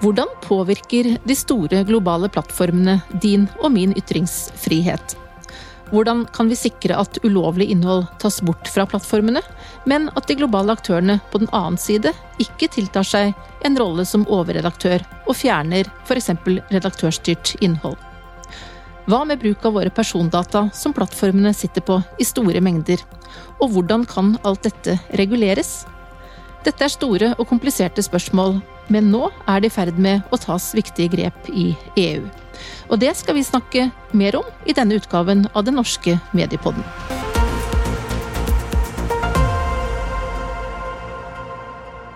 Hvordan påvirker de store globale plattformene din og min ytringsfrihet? Hvordan kan vi sikre at ulovlig innhold tas bort fra plattformene, men at de globale aktørene på den annen side ikke tiltar seg en rolle som overredaktør og fjerner f.eks. redaktørstyrt innhold? Hva med bruk av våre persondata som plattformene sitter på i store mengder? Og hvordan kan alt dette reguleres? Dette er store og kompliserte spørsmål, men nå er det i ferd med å tas viktige grep i EU. Og det skal vi snakke mer om i denne utgaven av Den norske mediepodden.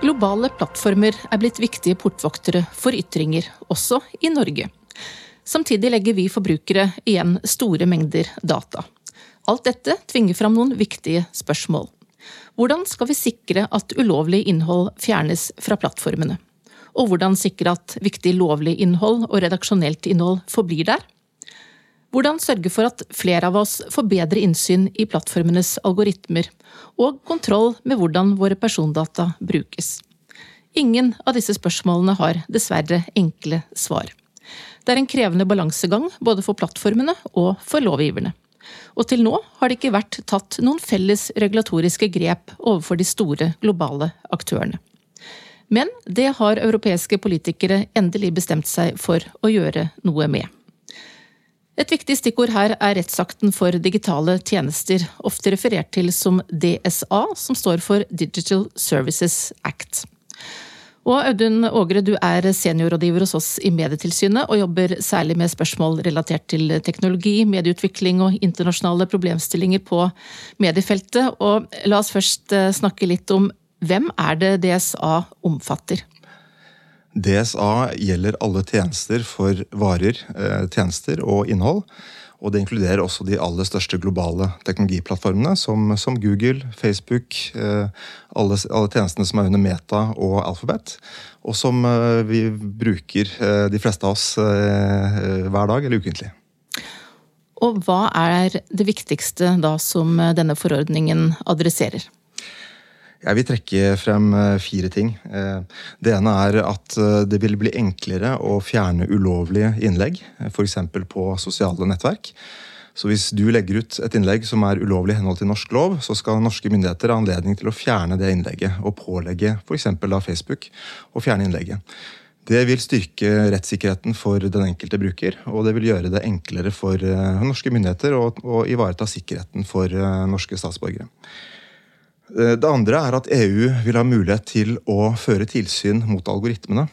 Globale plattformer er blitt viktige portvoktere for ytringer, også i Norge. Samtidig legger vi forbrukere igjen store mengder data. Alt dette tvinger fram noen viktige spørsmål. Hvordan skal vi sikre at ulovlig innhold fjernes fra plattformene? Og hvordan sikre at viktig lovlig innhold og redaksjonelt innhold forblir der? Hvordan sørge for at flere av oss får bedre innsyn i plattformenes algoritmer, og kontroll med hvordan våre persondata brukes? Ingen av disse spørsmålene har dessverre enkle svar. Det er en krevende balansegang både for plattformene og for lovgiverne. Og til nå har det ikke vært tatt noen felles regulatoriske grep overfor de store globale aktørene. Men det har europeiske politikere endelig bestemt seg for å gjøre noe med. Et viktig stikkord her er rettsakten for digitale tjenester, ofte referert til som DSA, som står for Digital Services Act. Og Audun Ågre, du er seniorrådgiver hos oss i Medietilsynet, og jobber særlig med spørsmål relatert til teknologi, medieutvikling og internasjonale problemstillinger på mediefeltet. Og la oss først eh, snakke litt om hvem er det DSA omfatter? DSA gjelder alle tjenester for varer, eh, tjenester og innhold. Og det inkluderer også de aller største globale teknologiplattformene, som, som Google, Facebook, eh, alle, alle, tjenestene som er under Meta og Alphabet. Og som eh, vi bruker, de fleste av oss, hver dag eller ukentlig. Og hva er det viktigste da som denne forordningen adresserer? Jeg vil trekke frem eh, fire ting. Eh, det ene er at eh, det vil bli enklere å fjerne ulovlige innlegg, f.eks. på sosiale nettverk. Så hvis du legger ut et innlegg som er ulovlig i henhold til norsk lov, så skal norske myndigheter ha anledning til å fjerne det innlegget og pålegge f.eks. Facebook å fjerne innlegget. Det vil styrke rettssikkerheten for den enkelte bruker, og det vil gjøre det enklere for norske myndigheter å, ivareta sikkerheten for norske statsborgere. Eh, det andre er at EU vil ha mulighet til å føre tilsyn mot algoritmene.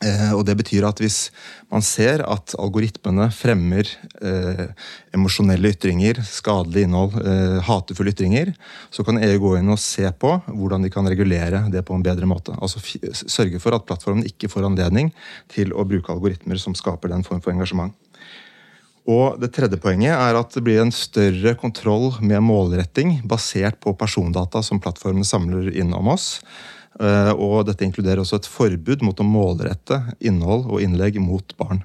Eh, og Det betyr at hvis man ser at algoritmene fremmer eh, emosjonelle ytringer, skadelig innhold, eh, hatefulle ytringer, så kan EU gå inn og se på hvordan de kan regulere det på en bedre måte. Altså Sørge for at plattformen ikke får anledning til å bruke algoritmer som skaper den form for engasjement. Og Det tredje poenget er at det blir en større kontroll med målretting basert på persondata som plattformene samler inn om oss. Eh, og Dette inkluderer også et forbud mot å målrette innhold og innlegg mot barn.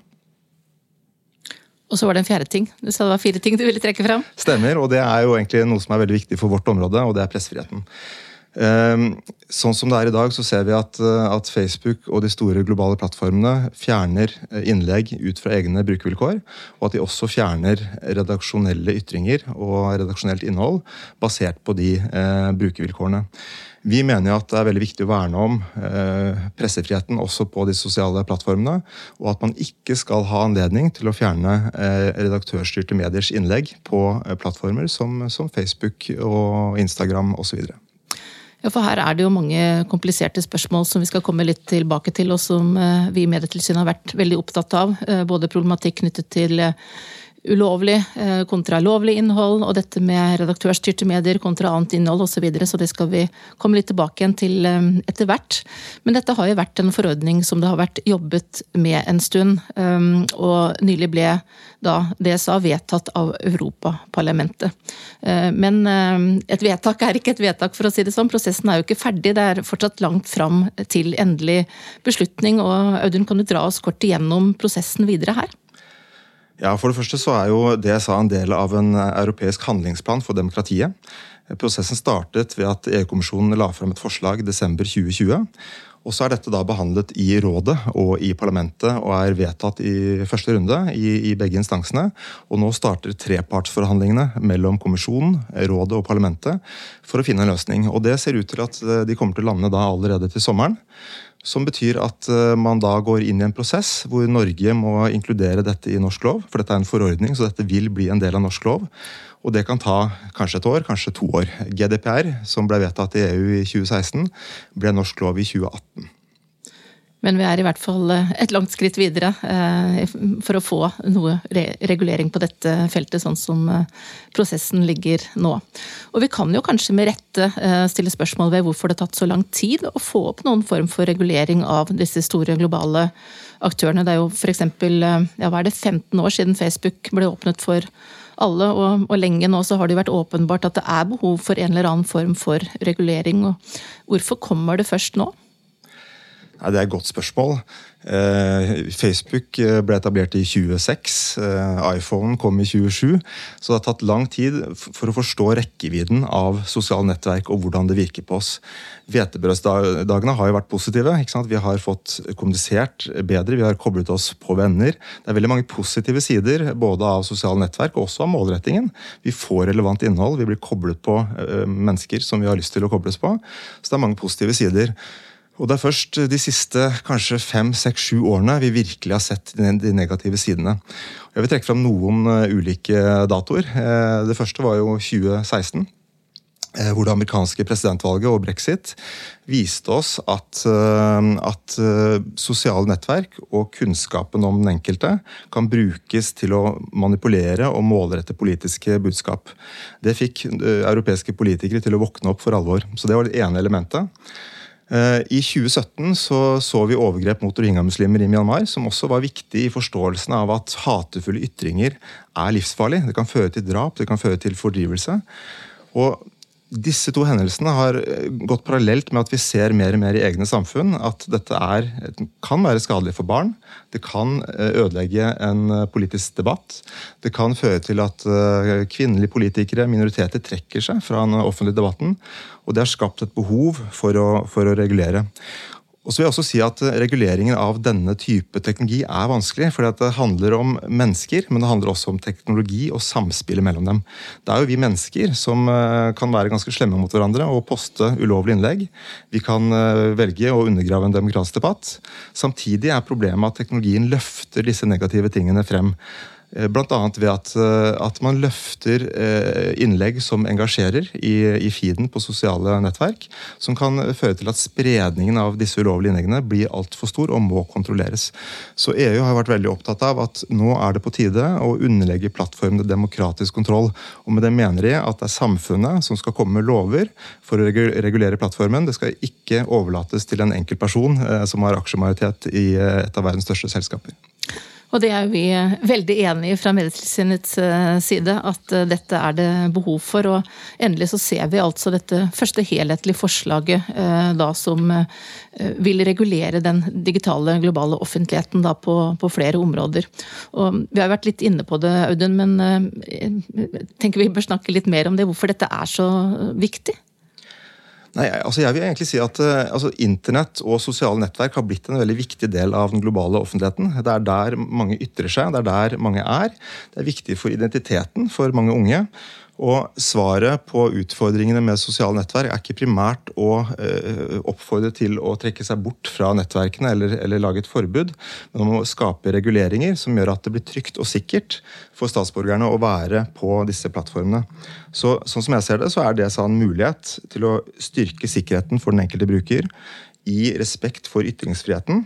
Og så var det en fjerde ting. Du sa det var fire ting du ville trekke fram? Stemmer, og det er jo egentlig noe som er veldig viktig for vårt område, og det er pressefriheten. Ehm, sånn som det er i dag, så ser vi at, eh, at, Facebook og de store globale plattformene fjerner eh, innlegg ut fra egne brukervilkår, og at de også fjerner redaksjonelle ytringer og redaksjonelt innhold basert på de eh, brukervilkårene. Vi mener at det er veldig viktig å verne om eh, pressefriheten også på de sosiale plattformene, og at man ikke skal ha anledning til å fjerne eh, redaktørstyrte mediers innlegg på eh, plattformer som, som Facebook og Instagram osv. Ja, for her er det jo mange kompliserte spørsmål som vi skal komme litt tilbake til, og som eh, vi i Medietilsynet har vært veldig opptatt av. Eh, både problematikk knyttet til eh, ulovlig eh, kontra lovlig innhold, og dette med redaktørstyrte medier kontra annet innhold osv. Så, videre, så det skal vi komme litt tilbake igjen til eh, etter hvert. Men dette har jo vært en forordning som det har vært jobbet med en stund. Eh, og nylig ble da DSA vedtatt av Europaparlamentet. Men et vedtak er ikke et vedtak, for å si det sånn. Prosessen er jo ikke ferdig. Det er fortsatt langt fram til endelig beslutning. Og Audun, kan du dra oss kort igjennom prosessen videre her? Ja, For det første så er jo det jeg sa en del av en europeisk handlingsplan for demokratiet. Prosessen startet ved at EU-kommisjonen la frem et forslag i desember 2020. Og så er dette da behandlet i rådet og i parlamentet og er vedtatt i første runde i, i begge instansene. Og nå starter trepartsforhandlingene mellom kommisjonen, rådet og parlamentet for å finne en løsning. Og det ser ut til at de kommer til å lande da allerede til sommeren. Som betyr at man da går inn i en prosess hvor Norge må inkludere dette i norsk lov. For dette er en forordning, så dette vil bli en del av norsk lov. Og det kan ta kanskje et år, kanskje to år. GDPR, som ble vedtatt i EU i 2016, ble norsk lov i 2018. Men vi er i hvert fall eh, et langt skritt videre eh, for å få noe regulering på dette feltet, sånn som eh, prosessen ligger nå. Og vi kan jo kanskje med rette stille spørsmål ved hvorfor det har tatt så lang tid å få opp noen form for regulering av disse store globale aktørene. Det er jo f.eks. Ja, hva er det, 15 år siden Facebook ble åpnet for alle, og, og, lenge nå så har det vært åpenbart at det er behov for en eller annen form for regulering. Og hvorfor kommer det først nå? Nei, Det er et godt spørsmål. Eh, Facebook eh, ble etablert i 26. Eh, iPhone kom i 27. Så det har tatt lang tid for å forstå rekkevidden av sosiale nettverk og hvordan det virker på oss. Hvetebrødsdagene har jo vært positive. Vi har fått kommunisert bedre, vi har koblet oss på venner. Det er veldig mange positive sider både av sosiale nettverk og også av målrettingen. Vi får relevant innhold, vi blir koblet på mennesker som vi har lyst til å kobles på. Så det er mange positive sider. Og Det er først de siste kanskje fem, seks, sju årene vi virkelig har sett de negative sidene. Jeg vil trekke fram noen eh, ulike datoer. Eh, det første var jo 2016. Eh, hvor det amerikanske presidentvalget og brexit viste oss at, at, sosiale nettverk og kunnskapen om den enkelte kan brukes til å manipulere og målrette politiske budskap. Det fikk europeiske politikere til å våkne opp for alvor. Så Det var det ene elementet. Eh, I 2017 så, så vi overgrep mot rohingya-muslimer i Myanmar, som også var viktig i forståelsen av at hatefulle ytringer er livsfarlig. Det kan føre til drap, det kan føre til fordrivelse. Og disse to hendelsene har eh, gått parallelt med at vi ser mer og mer i egne samfunn at dette er, kan være skadelig for barn. Det kan eh, ødelegge en eh, politisk debatt. Det kan føre til at kvinnelige politikere, minoriteter, trekker seg fra den offentlige debatten. Og det har skapt et behov for å, for å regulere. Og så vil jeg også si at Reguleringen av denne type teknologi er vanskelig. fordi Det handler om mennesker, men det handler også om teknologi og samspillet mellom dem. Det er jo vi mennesker som eh, kan være ganske slemme mot hverandre og poste ulovlige innlegg. Vi kan eh, velge å undergrave en demokratisk debatt. Samtidig er problemet at teknologien løfter disse negative tingene frem. Eh, Bl.a. ved at, eh, at, man løfter eh, innlegg som engasjerer i, i, feeden på sosiale nettverk. Som kan føre til at spredningen av disse ulovlige innleggene blir altfor stor og må kontrolleres. Så EU har vært veldig opptatt av at nå er det på tide å underlegge plattformene demokratisk kontroll. Og med det mener de at det er samfunnet som skal komme med lover for å regulere plattformen. Det skal ikke overlates til en enkelt person som har aksjemajoritet i et av verdens største selskaper. Og det er vi veldig veldig enige fra Medietilsynets eh, side, at eh, dette er det behov for. Og endelig så ser vi altså dette første helhetlige forslaget da som vil regulere den digitale globale offentligheten da på, på flere områder. Og vi har vært litt inne på det, Audun, men jeg tenker vi bør snakke litt mer om det. Hvorfor dette er så viktig? Nei, altså jeg vil egentlig si at uh, altså Internett og sosiale nettverk har blitt en veldig viktig del av den globale offentligheten. Det er der mange ytrer seg, det er der mange er. Det er viktig for identiteten for mange unge. Og svaret på utfordringene med sosiale nettverk er ikke primært å eh, oppfordre til å trekke seg bort fra nettverkene eller, eller, lage et forbud, men om å skape reguleringer som gjør at det blir trygt og sikkert for statsborgerne å være på disse plattformene. Så, sånn som jeg ser det, så er det en mulighet til å styrke sikkerheten for den enkelte bruker i respekt for ytringsfriheten.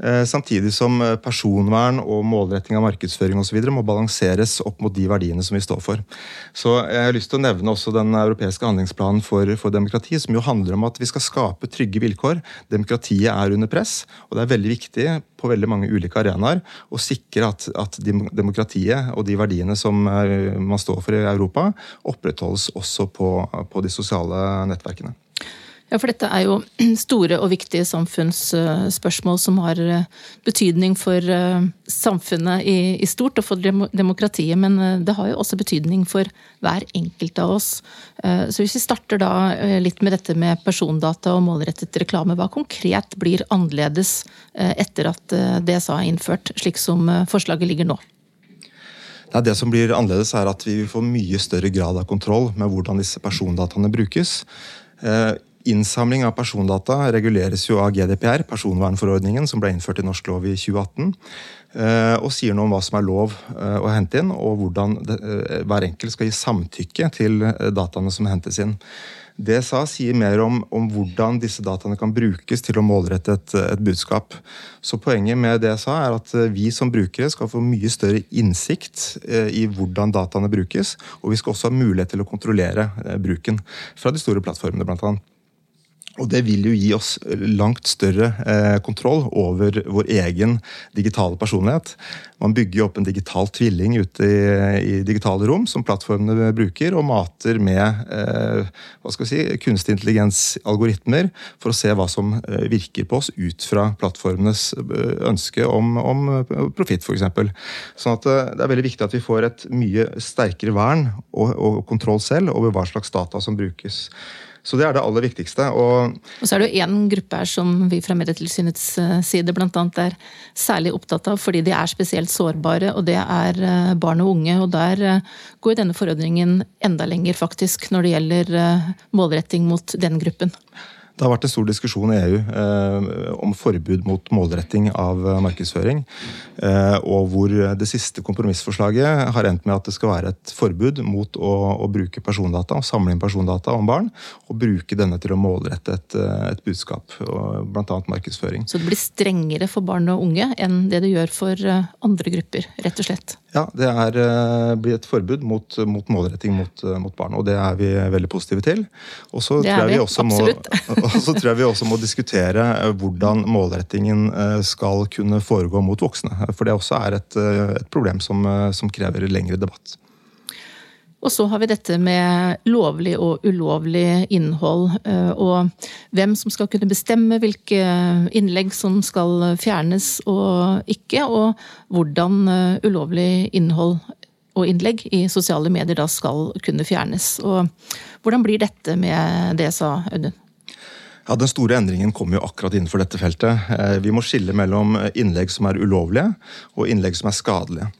Eh, samtidig som eh, personvern og målretting av markedsføring og så videre må balanseres opp mot de verdiene som vi står for. Så Jeg har lyst til å nevne også den europeiske handlingsplanen for, for demokrati, som jo handler om at vi skal skape trygge vilkår. Demokratiet er under press, og det er veldig viktig på veldig mange ulike arenaer å sikre at, at demokratiet og de verdiene som eh, man står for i Europa, opprettholdes også på, på de sosiale nettverkene. Ja, for dette er jo store og viktige samfunnsspørsmål som har eh, betydning for eh, samfunnet i stort og for demokratiet, men eh, det har jo også betydning for hver enkelt av oss. Så hvis vi starter da litt med dette med persondata og målrettet reklame, hva konkret blir annerledes etter at DSA er innført, slik som forslaget ligger nå? Det som blir annerledes er at vi får mye større grad av kontroll med hvordan disse persondataene brukes. Innsamling av persondata reguleres jo av GDPR, personvernforordningen, som ble innført i norsk lov i 2018. Eh, og sier noe om hva som er lov eh, å hente inn, og hvordan eh, hver enkelt skal gi samtykke til dataene som hentes inn. DSA sier mer om, om, hvordan disse dataene kan brukes til å målrette et, et, budskap. Så Poenget med DSA er at vi som brukere skal få mye større innsikt i hvordan dataene brukes, og vi skal også ha mulighet til å kontrollere bruken fra de store plattformene, blant annet. Og det vil jo gi oss langt større eh, kontroll over vår egen digitale personlighet. Man bygger jo opp en digital tvilling ute i, i digitale rom som plattformene bruker, og mater med eh, hva skal vi si, kunstig intelligens-algoritmer for å se hva som eh, virker på oss ut fra plattformenes eh, ønske om, om profitt, f.eks. Sånn at eh, det er veldig viktig at vi får et mye sterkere vern og, og kontroll selv over hva slags data som brukes. Så det er det aller viktigste. Og, og så er det jo én gruppe her som vi fra Medietilsynets eh, side bl.a. er særlig opptatt av fordi de er spesielt sårbare, og det er eh, barn og unge. Og der eh, går denne forordningen enda lenger, faktisk, når det gjelder målretting mot den gruppen. Det har vært en stor diskusjon i EU eh, om forbud mot målretting av eh, markedsføring. Eh, og hvor det siste kompromissforslaget har endt med at det skal være et forbud mot å, å bruke persondata, å samle inn persondata om barn, og bruke denne til å målrette et, eh, et budskap, bl.a. markedsføring. Så det blir strengere for barn og unge enn det det gjør for eh, andre grupper, rett og slett? Ja, det er, eh, blir et forbud mot, mot målretting mot, eh, mot, barn, og det er vi veldig positive til. Og så tror, tror jeg vi også må diskutere eh, hvordan målrettingen skal kunne foregå mot voksne. For det også er et, et problem som, som krever lengre debatt. Og så har vi dette med lovlig og ulovlig innhold, eh, og hvem som skal kunne bestemme hvilke innlegg som skal fjernes og ikke, og hvordan eh, ulovlig innhold og innlegg i sosiale medier da skal kunne fjernes. Og hvordan blir dette med det, sa Audun? Ja, Den store endringen kommer jo akkurat innenfor dette feltet. Eh, vi må skille mellom innlegg som er ulovlige og innlegg som er skadelige.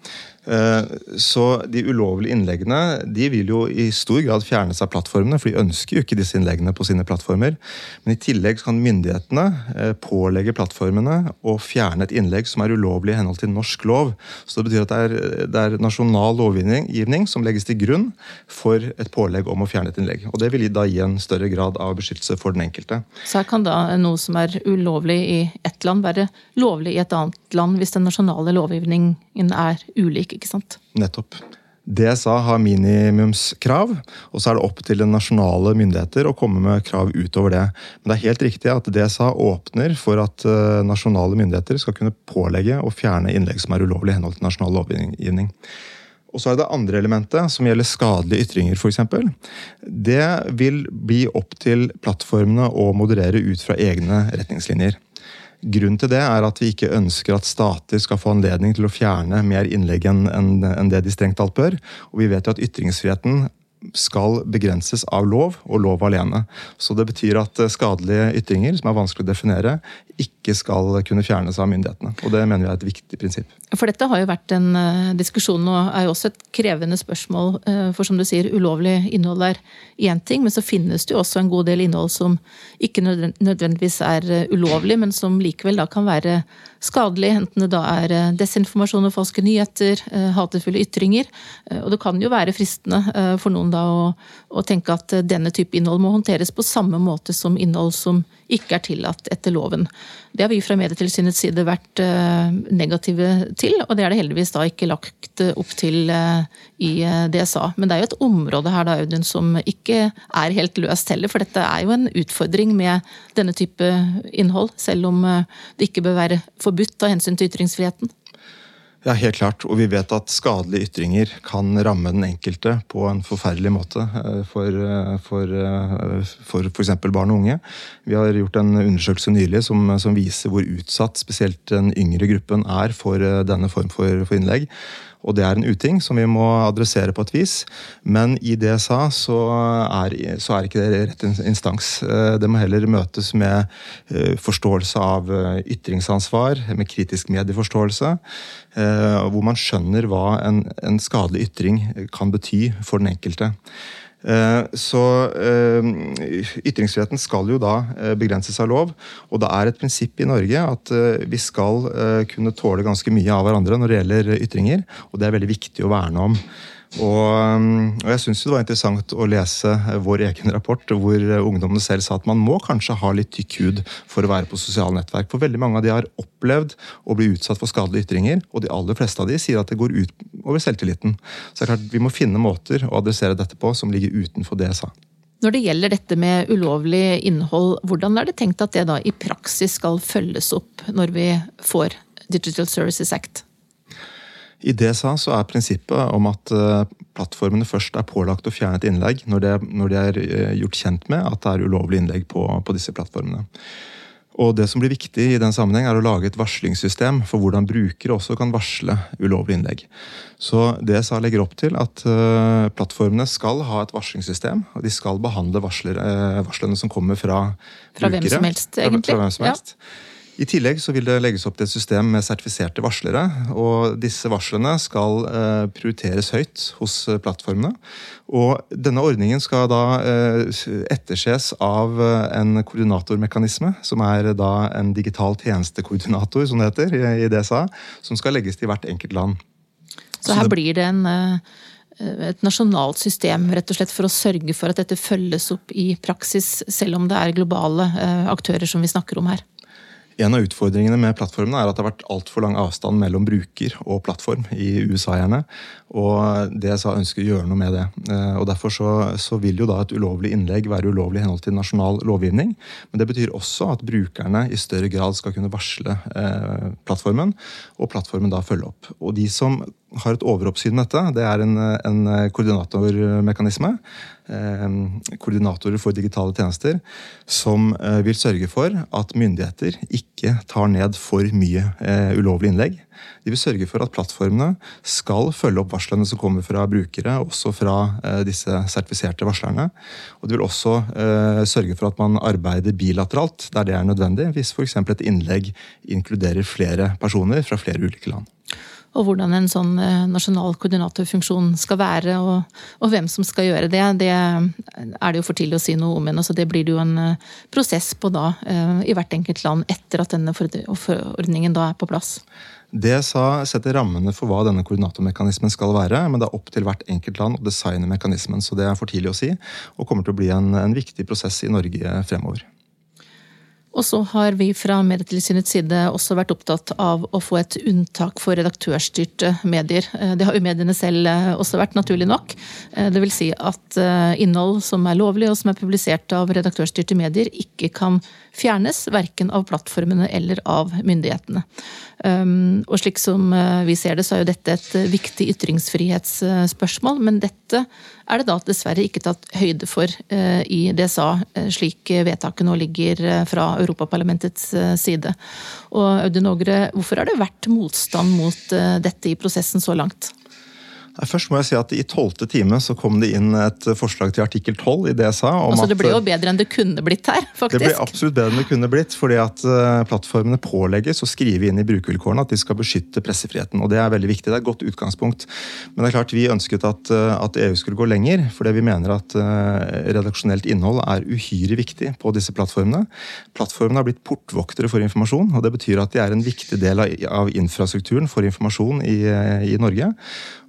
Eh, så de ulovlige innleggene de vil jo i stor grad fjernes av plattformene, for de ønsker jo ikke disse innleggene på sine plattformer. Men i tillegg kan myndighetene eh, pålegge plattformene å fjerne et innlegg som er ulovlig i henhold til norsk lov. Så det betyr at det er, det er nasjonal lovgivning som legges til grunn for et pålegg om å fjerne et innlegg. Og det vil da gi en større grad av beskyttelse for den enkelte. Så her kan da noe som er ulovlig i ett land, være lovlig i et annet land hvis den nasjonale lovgivningen er ulik? Ikke sant? Nettopp. DSA har minimumskrav, og så er det opp til nasjonale myndigheter å komme med krav utover det. Men det er helt riktig at DSA åpner for at eh, nasjonale myndigheter skal kunne pålegge å fjerne innlegg som er ulovlig i henhold til nasjonal lovgivning. Og så er det andre elementet, som gjelder skadelige ytringer f.eks. Det vil bli opp til plattformene å moderere ut fra egne retningslinjer. Grunnen til det er at vi ikke ønsker at stater skal få anledning til å fjerne mer innlegg enn det de strengt talt bør. Og vi vet jo at ytringsfriheten skal begrenses av lov, og lov alene. Så det betyr at eh, skadelige ytringer, som er vanskelig å definere, ikke skal kunne fjernes av myndighetene. Og det mener vi er et viktig prinsipp. For dette har jo vært en uh, diskusjon og er jo også et krevende spørsmål. Uh, for som du sier, ulovlig innhold er én ting, men så finnes det jo også en god del innhold som ikke nødvendigvis er uh, ulovlig, men som likevel da kan være skadelig. Enten det da er desinformasjon og falske nyheter, hatefulle ytringer. Og det kan jo være fristende for noen da å, å tenke at denne type innhold må håndteres på samme måte som innhold som ikke er tillatt etter loven. Det har vi fra Medietilsynets side vært eh, negative til, og det er det heldigvis da ikke lagt eh, opp til eh, i DSA. Men det er jo et område her da, Audun, som ikke er helt løst heller, for dette er jo en utfordring med denne type innhold, selv om det ikke bør være forbudt av hensyn til ytringsfriheten. Ja, helt klart. Og vi vet at skadelige ytringer kan ramme den enkelte på en forferdelig måte eh, for, f.eks. for, eh, for barn og unge. Vi har gjort en undersøkelse nylig som, som, viser hvor utsatt spesielt den yngre gruppen er for denne form for, for innlegg. Og det er en uting som vi må adressere på et vis. Men i det jeg sa, så er, så er ikke det rett instans. Eh, det må heller møtes med eh, forståelse av eh, ytringsansvar, med kritisk medieforståelse. Hvor man skjønner hva en, en skadelig ytring kan bety for den enkelte. Eh, så eh, ytringsfriheten skal jo da eh, begrenses av lov. Og det er et prinsipp i Norge at vi skal kunne tåle ganske mye av hverandre når det gjelder ytringer, og det er veldig viktig å verne om. Og, og jeg syns det var interessant å lese vår egen rapport, hvor ungdommene selv sa at man må kanskje ha litt tykk hud for å være på sosiale nettverk. For veldig mange av de har opplevd å bli utsatt for skadelige ytringer, og de aller fleste av de sier at det går ut over selvtilliten. Så det er klart vi må finne måter å adressere dette på som ligger utenfor det jeg sa. Når det gjelder dette med ulovlig innhold, hvordan er det tenkt at det da i praksis skal følges opp når vi får Digital Services Act? I det sa så er prinsippet om at eh, plattformene først er pålagt å fjerne et innlegg når de, når de er eh, gjort kjent med at det er ulovlig innlegg på, på, disse plattformene. Og Det som blir viktig i den sammenheng er å lage et varslingssystem for hvordan brukere også kan varsle ulovlig innlegg. Så DSA legger opp til at uh, plattformene skal ha et varslingssystem. og De skal behandle varslene som kommer fra, fra brukere. Hvem som helst, egentlig. Fra, fra hvem som helst. Ja. I tillegg så vil det legges opp til et system med sertifiserte varslere. og Disse varslene skal eh, prioriteres høyt hos eh, plattformene. Og Denne ordningen skal da eh, etterses av en koordinatormekanisme, som er da en digital tjenestekoordinator, som det heter i DSA, som skal legges til hvert enkelt land. Så her blir det en et nasjonalt system rett og slett for å sørge for at dette følges opp i praksis, selv om det er globale aktører som vi snakker om her? En av utfordringene med plattformene er at det har vært altfor lang avstand mellom bruker og plattform i USA. gjerne, Og DSA ønsker å gjøre noe med det. Eh, og Derfor så, så, vil jo da et ulovlig innlegg være ulovlig i henhold til nasjonal lovgivning. Men det betyr også at brukerne i større grad skal kunne varsle eh, plattformen, og plattformen da følge opp. Og de som har et overoppsyn med dette. Det er en, en koordinatormekanisme. Eh, koordinatorer for digitale tjenester. Som eh, vil sørge for at myndigheter ikke tar ned for mye eh, ulovlig innlegg. De vil sørge for at plattformene skal følge opp varslene som kommer fra brukere, også fra eh, disse sertifiserte varslerne. Og de vil også sørge for at man arbeider bilateralt der det er nødvendig, hvis f.eks. et innlegg inkluderer flere personer fra flere ulike land og hvordan en sånn eh, nasjonal koordinatorfunksjon skal være, og, og, hvem som skal gjøre det, det er det jo for tidlig å si noe om ennå. Så det blir det jo en eh, prosess på da, eh, i hvert enkelt land, etter at denne forordningen da er på plass. Det sa setter rammene for hva denne koordinatormekanismen skal være, men det er opp til hvert enkelt land å designe mekanismen, så det er for tidlig å si, og kommer til å bli en, en viktig prosess i Norge fremover. Og så har vi fra Medietilsynets side også vært opptatt av å få et unntak for redaktørstyrte medier. Eh, det har jo mediene selv eh, også vært, naturlig nok. Eh, det vil si at innhold som er lovlig og som er publisert av redaktørstyrte medier, ikke kan fjernes, verken av plattformene eller av myndighetene. Um, og slik som vi ser det, så er jo dette et viktig ytringsfrihetsspørsmål, men dette er det da dessverre ikke tatt høyde for eh, i DSA, eh, slik vedtaket nå ligger eh, fra Europaparlamentets side. Og Audun Ågre, hvorfor har det vært motstand mot dette i prosessen så langt? Først må jeg si at I tolvte time så kom det inn et forslag til artikkel 12 i DSA. Om altså Det ble jo bedre enn det kunne blitt her? faktisk. Det ble absolutt bedre enn det kunne blitt, fordi at eh, plattformene pålegges å skrive inn i brukervilkårene at de skal beskytte pressefriheten. og Det er veldig viktig. Det er et godt utgangspunkt. Men det er klart vi ønsket at, eh, at EU skulle gå lenger, fordi vi mener at redaksjonelt innhold er uhyre viktig på disse plattformene. Plattformene har blitt portvoktere for informasjon, og det betyr at de er en viktig del av, av infrastrukturen for informasjon i, i Norge.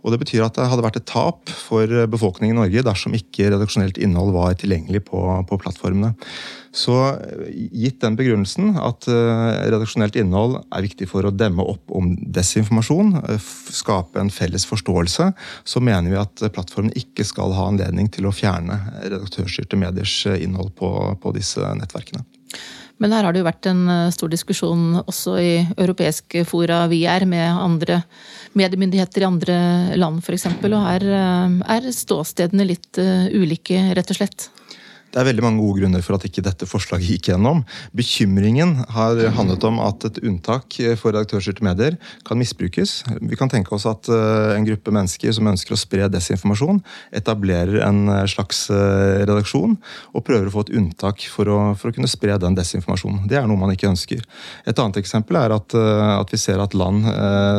Og Det betyr at det hadde vært et tap for befolkningen i Norge dersom ikke redaksjonelt innhold var tilgjengelig på, på plattformene. Så gitt den begrunnelsen at uh, redaksjonelt innhold er viktig for å demme opp om desinformasjon, skape en felles forståelse, så mener vi at plattformen ikke skal ha anledning til å fjerne redaktørstyrte mediers innhold på, på disse nettverkene. Men her har det jo vært en stor diskusjon også i europeiske fora vi er, med andre mediemyndigheter i andre land f.eks. Og her er ståstedene litt ulike, rett og slett. Det er veldig mange gode grunner for at ikke dette forslaget gikk gjennom. Bekymringen har handlet om at et unntak for redaktørstyrte medier kan misbrukes. Vi kan tenke oss at eh, en gruppe mennesker som ønsker å spre desinformasjon, etablerer en eh, slags eh, redaksjon og prøver å få et unntak for å, for å kunne spre den desinformasjonen. Det er noe man ikke ønsker. Et annet eksempel er at, at vi ser at land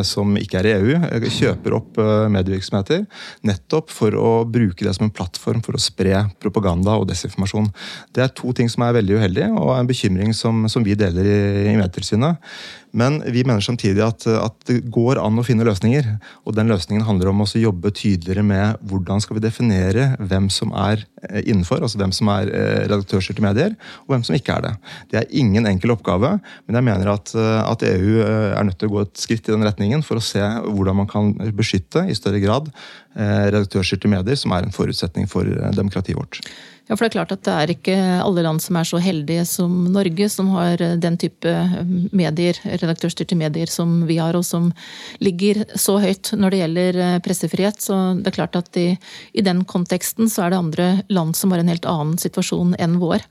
som ikke er i EU, kjøper opp medievirksomheter nettopp for å bruke det som en plattform for å spre propaganda og desinformasjon informasjon. Det er to ting som er veldig uheldige, og en bekymring som, som vi deler i, i Medtilsynet. Men vi mener samtidig at, at, det går an å finne løsninger. Og den løsningen handler om å jobbe tydeligere med hvordan skal vi definere hvem som er eh, innenfor, altså hvem som er eh, redaktørstyrte medier, og hvem som ikke er det. Det er ingen enkel oppgave, men jeg mener at, eh, at EU er nødt til å gå et skritt i den retningen for å se hvordan man kan beskytte i større grad redaktørstyrte medier, som er en forutsetning for demokratiet vårt. Ja, for det er klart at det er ikke alle land som er så heldige som Norge, som har den type medier, redaktørstyrte medier som vi har, og som ligger så høyt når det gjelder eh, pressefrihet. Så det er klart at i, i den konteksten så er det andre land som har en helt annen situasjon enn vår.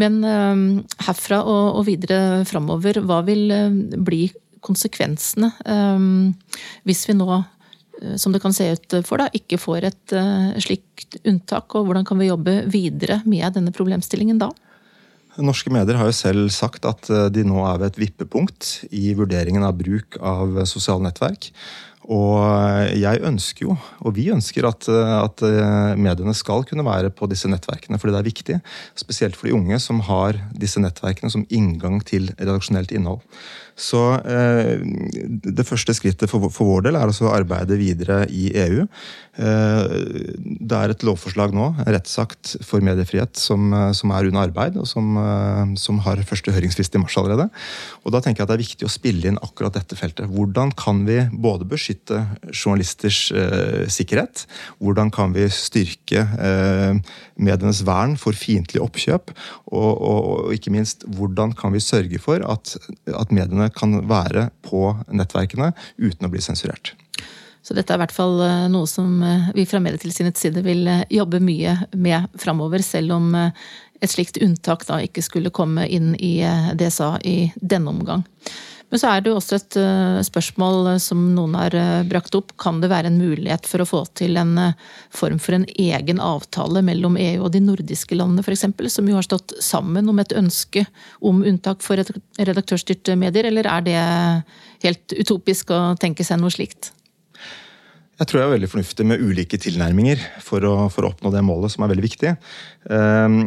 Men um, herfra og, og videre framover, hva vil bli konsekvensene um, hvis vi nå Eh, som det kan se ut for, da, ikke får et uh, slikt unntak? Og hvordan kan vi jobbe videre med denne problemstillingen da? Norske medier har jo selv sagt at eh, de nå er ved et vippepunkt i vurderingen av bruk av sosiale nettverk. Og jeg ønsker jo, og vi ønsker, at, at, mediene skal kunne være på disse nettverkene, fordi det er viktig. Spesielt for de unge som har disse nettverkene som inngang til redaksjonelt innhold. Så eh, det første skrittet for, for, vår del er altså å arbeide videre i EU. Eh, det er et lovforslag nå, rettsakt for mediefrihet, som, som er under arbeid, og som, eh, som, har første høringsfrist i mars allerede. Og da tenker jeg at det er viktig å spille inn akkurat dette feltet. Hvordan kan vi både beskytte journalisters eh, sikkerhet, hvordan kan vi styrke eh, medienes vern for fiendtlige oppkjøp, og, og, og, ikke minst hvordan kan vi sørge for at, at mediene kan være på nettverkene uten å bli sensurert. Så dette er i hvert fall eh, noe som eh, vi fra Medietilsynets side vil eh, jobbe mye med framover, selv om et slikt unntak da ikke skulle komme inn i DSA i denne omgang. Men så er det jo også et eh, spørsmål eh, som noen har eh, brakt opp. Kan det være en mulighet for å få til en form for en egen avtale mellom EU og de nordiske landene f.eks., som jo har stått sammen om et ønske om unntak for redaktørstyrte medier, eller er det helt utopisk å tenke seg noe slikt? Jeg tror jeg er veldig fornuftig med ulike tilnærminger for å, for å, oppnå det målet, som er veldig viktig. Ehm,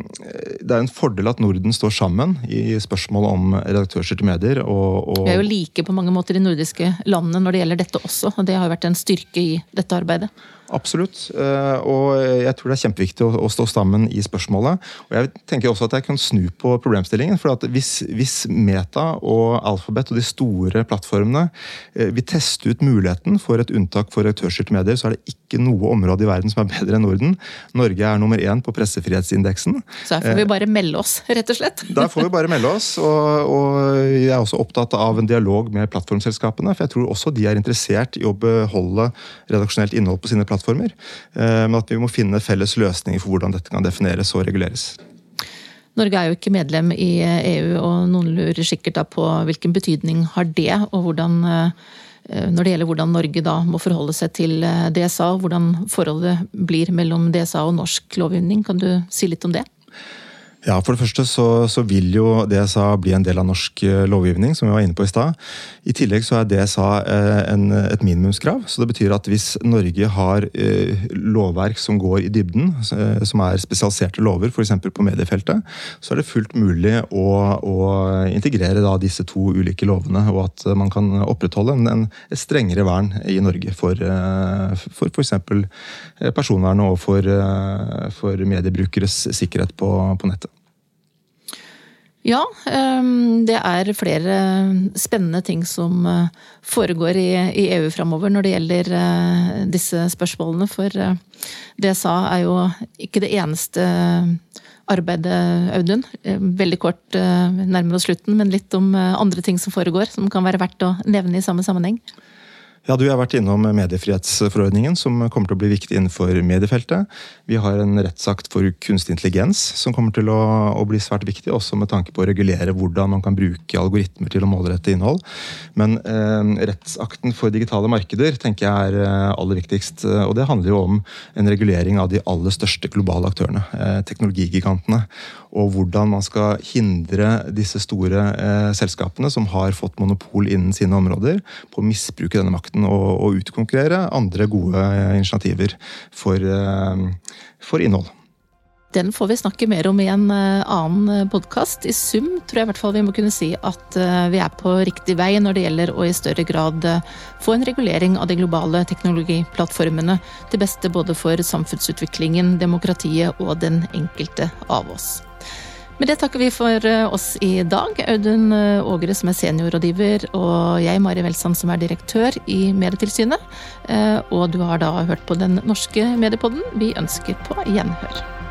det er en fordel at Norden står sammen i spørsmålet om redaktørstyrte medier. Og, og Vi er jo like på mange måter de nordiske landene når det gjelder dette også, og det har jo vært en styrke i dette arbeidet. Absolutt. Eh, og jeg tror det er kjempeviktig å stå sammen i spørsmålet. Og jeg tenker også at jeg kan snu på problemstillingen. for at hvis, hvis Meta og Alphabet og de store plattformene eh, vil teste ut muligheten for et unntak for redaktørstyrte medier, så er det ikke noe område i verden som er bedre enn Norden. Norge er nummer én på pressefrihetsindeksen. Så her får vi eh, bare melde oss, rett og slett? Der får vi bare melde oss. Og, og jeg er også opptatt av en dialog med plattformselskapene, for jeg tror også de er interessert i å beholde redaksjonelt innhold på sine plattformer plattformer. Eh, men at vi må finne felles løsninger for hvordan dette kan defineres og reguleres. Norge er jo ikke medlem i EU, og noen lurer sikkert da på hvilken betydning har det, og hvordan eh, når det gjelder hvordan Norge da må forholde seg til eh, DSA, hvordan forholdet blir mellom DSA og norsk lovgivning. Kan du si litt om det? Ja, For det første så, så, vil jo DSA bli en del av norsk eh, lovgivning, som vi var inne på i stad. I tillegg så er DSA eh, en, et minimumskrav. så Det betyr at hvis Norge har eh, lovverk som går i dybden, som er spesialiserte lover, f.eks. på mediefeltet, så er det fullt mulig å, å integrere da disse to ulike lovene, og at man kan opprettholde en, en, strengere vern i Norge for for f.eks. personvernet og for, for mediebrukeres sikkerhet på, på nettet. Ja, ehm, det er flere spennende ting som eh, foregår i EU framover når det gjelder eh, disse spørsmålene. For eh, DSA er jo ikke det eneste arbeidet, Audun. Veldig kort, nærmere oss slutten, men litt om andre ting som foregår, som kan være verdt å nevne i samme sammenheng. Ja, Du har vært innom mediefrihetsforordningen, som kommer til å bli viktig innenfor mediefeltet. Vi har en rettsakt for kunstig intelligens, som kommer til å, å, bli svært viktig, også med tanke på å regulere hvordan man kan bruke algoritmer til å målrette innhold. Men eh, rettsakten for digitale markeder tenker jeg er eh, aller viktigst. Og det handler jo om en regulering av de aller største globale aktørene, eh, teknologigigantene. Og hvordan man skal hindre disse store eh, selskapene, som har fått monopol innen sine områder, på å misbruke denne makten muligheten å, å utkonkurrere andre gode initiativer for, eh, for innhold. Den får vi snakke mer om i en eh, annen podkast. I sum tror jeg i hvert fall vi må kunne si at eh, vi er på riktig vei når det gjelder å i større grad få en regulering av de globale teknologiplattformene, til beste både for samfunnsutviklingen, demokratiet og den enkelte av oss. Med det takker vi for eh, oss i dag. Audun eh, Ågre som er seniorrådgiver, og jeg, Mari Welsand, som er direktør i Medietilsynet. Eh, og du har da hørt på Den norske mediepodden. Vi ønsker på gjenhør.